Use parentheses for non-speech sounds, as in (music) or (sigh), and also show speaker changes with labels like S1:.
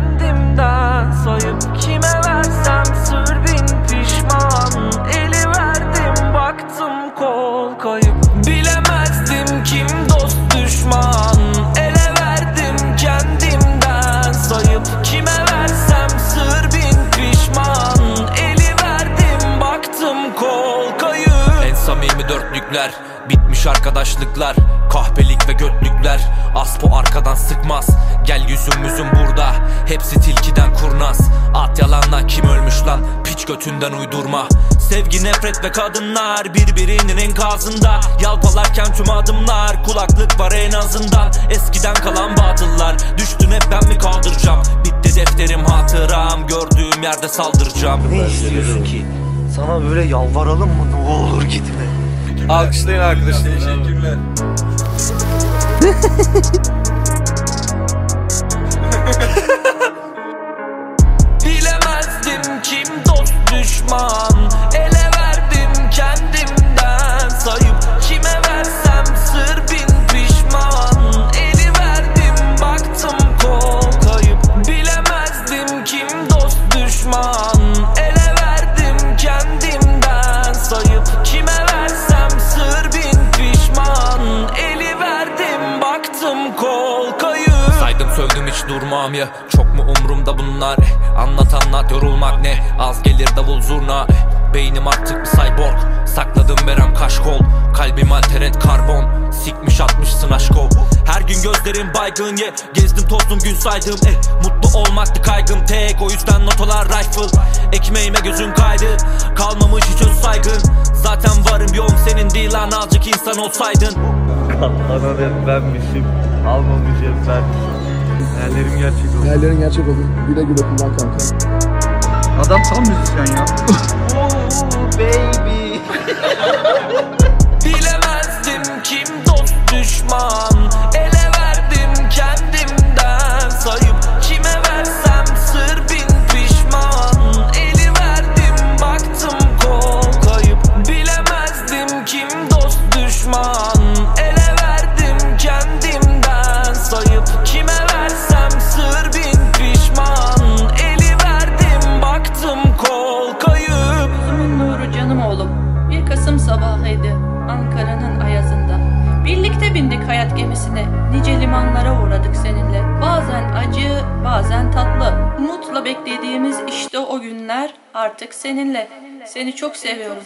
S1: kendimden Soyup kime versem sür bin pişman. Eli verdim baktım kol kayıp Bilemezdim kim dost düşman. Ele verdim kendimden Soyup. Kime versem sür bin pişman. Eli verdim baktım kol kayıp En
S2: samimi dörtlükler bir Bitmiş arkadaşlıklar Kahpelik ve götlükler. Aspo arkadan sıkmaz Gel yüzümüzün burada. Hepsi tilkiden kurnaz At yalanla kim ölmüş lan? Piç götünden uydurma. Sevgi nefret ve kadınlar Birbirinin enkazında. Yalpalarken tüm adımlar Kulaklık var en azından. Eskiden kalan batıllar Düştün
S1: hep
S2: ben mi kaldıracağım? Bitti defterim hatıram Gördüğüm yerde saldıracağım. Ne
S3: istiyorsun ki?
S4: Sana böyle
S5: yalvaralım
S4: mı?
S5: Ne olur gitme. Alkışlayın
S3: arkadaşlar.
S5: Teşekkürler. (laughs)
S2: sövdüm hiç durmam ya. Çok mu umrumda bunlar? Eh, Anlat anlat yorulmak ne? Az gelir davul zurna. Beynim artık bir cyborg. Sakladım verem kaşkol. Kalbim alteret karbon. Sikmiş atmışsın aşkov Her gün gözlerim baygın ye Gezdim tozdum gün saydım eh, Mutlu olmaktı kaygım tek. O yüzden notalar rifle. Ekmeğime gözüm kaydı. Kalmamış hiç öz saygın. Zaten varım yoğum senin değil. Lan Azıcık insan olsaydın.
S3: Kaplanan hep benmişim. Almamış hep benmişim. Hayallerim gerçek oldu.
S6: Hayallerin gerçek oldu. Güle güle kullan kanka.
S3: Adam tam müzisyen ya. (laughs) baby.
S1: (laughs) Bilemezdim kim dost düşman Ele verdim kendimden sayıp Kime versem sır bin pişman Eli verdim baktım kol kayıp Bilemezdim kim dost düşman
S7: oğlum. Bir Kasım sabahıydı Ankara'nın ayazında. Birlikte bindik hayat gemisine. Nice limanlara uğradık seninle. Bazen acı, bazen tatlı. Umutla beklediğimiz işte o günler artık seninle. Seni çok seviyorum.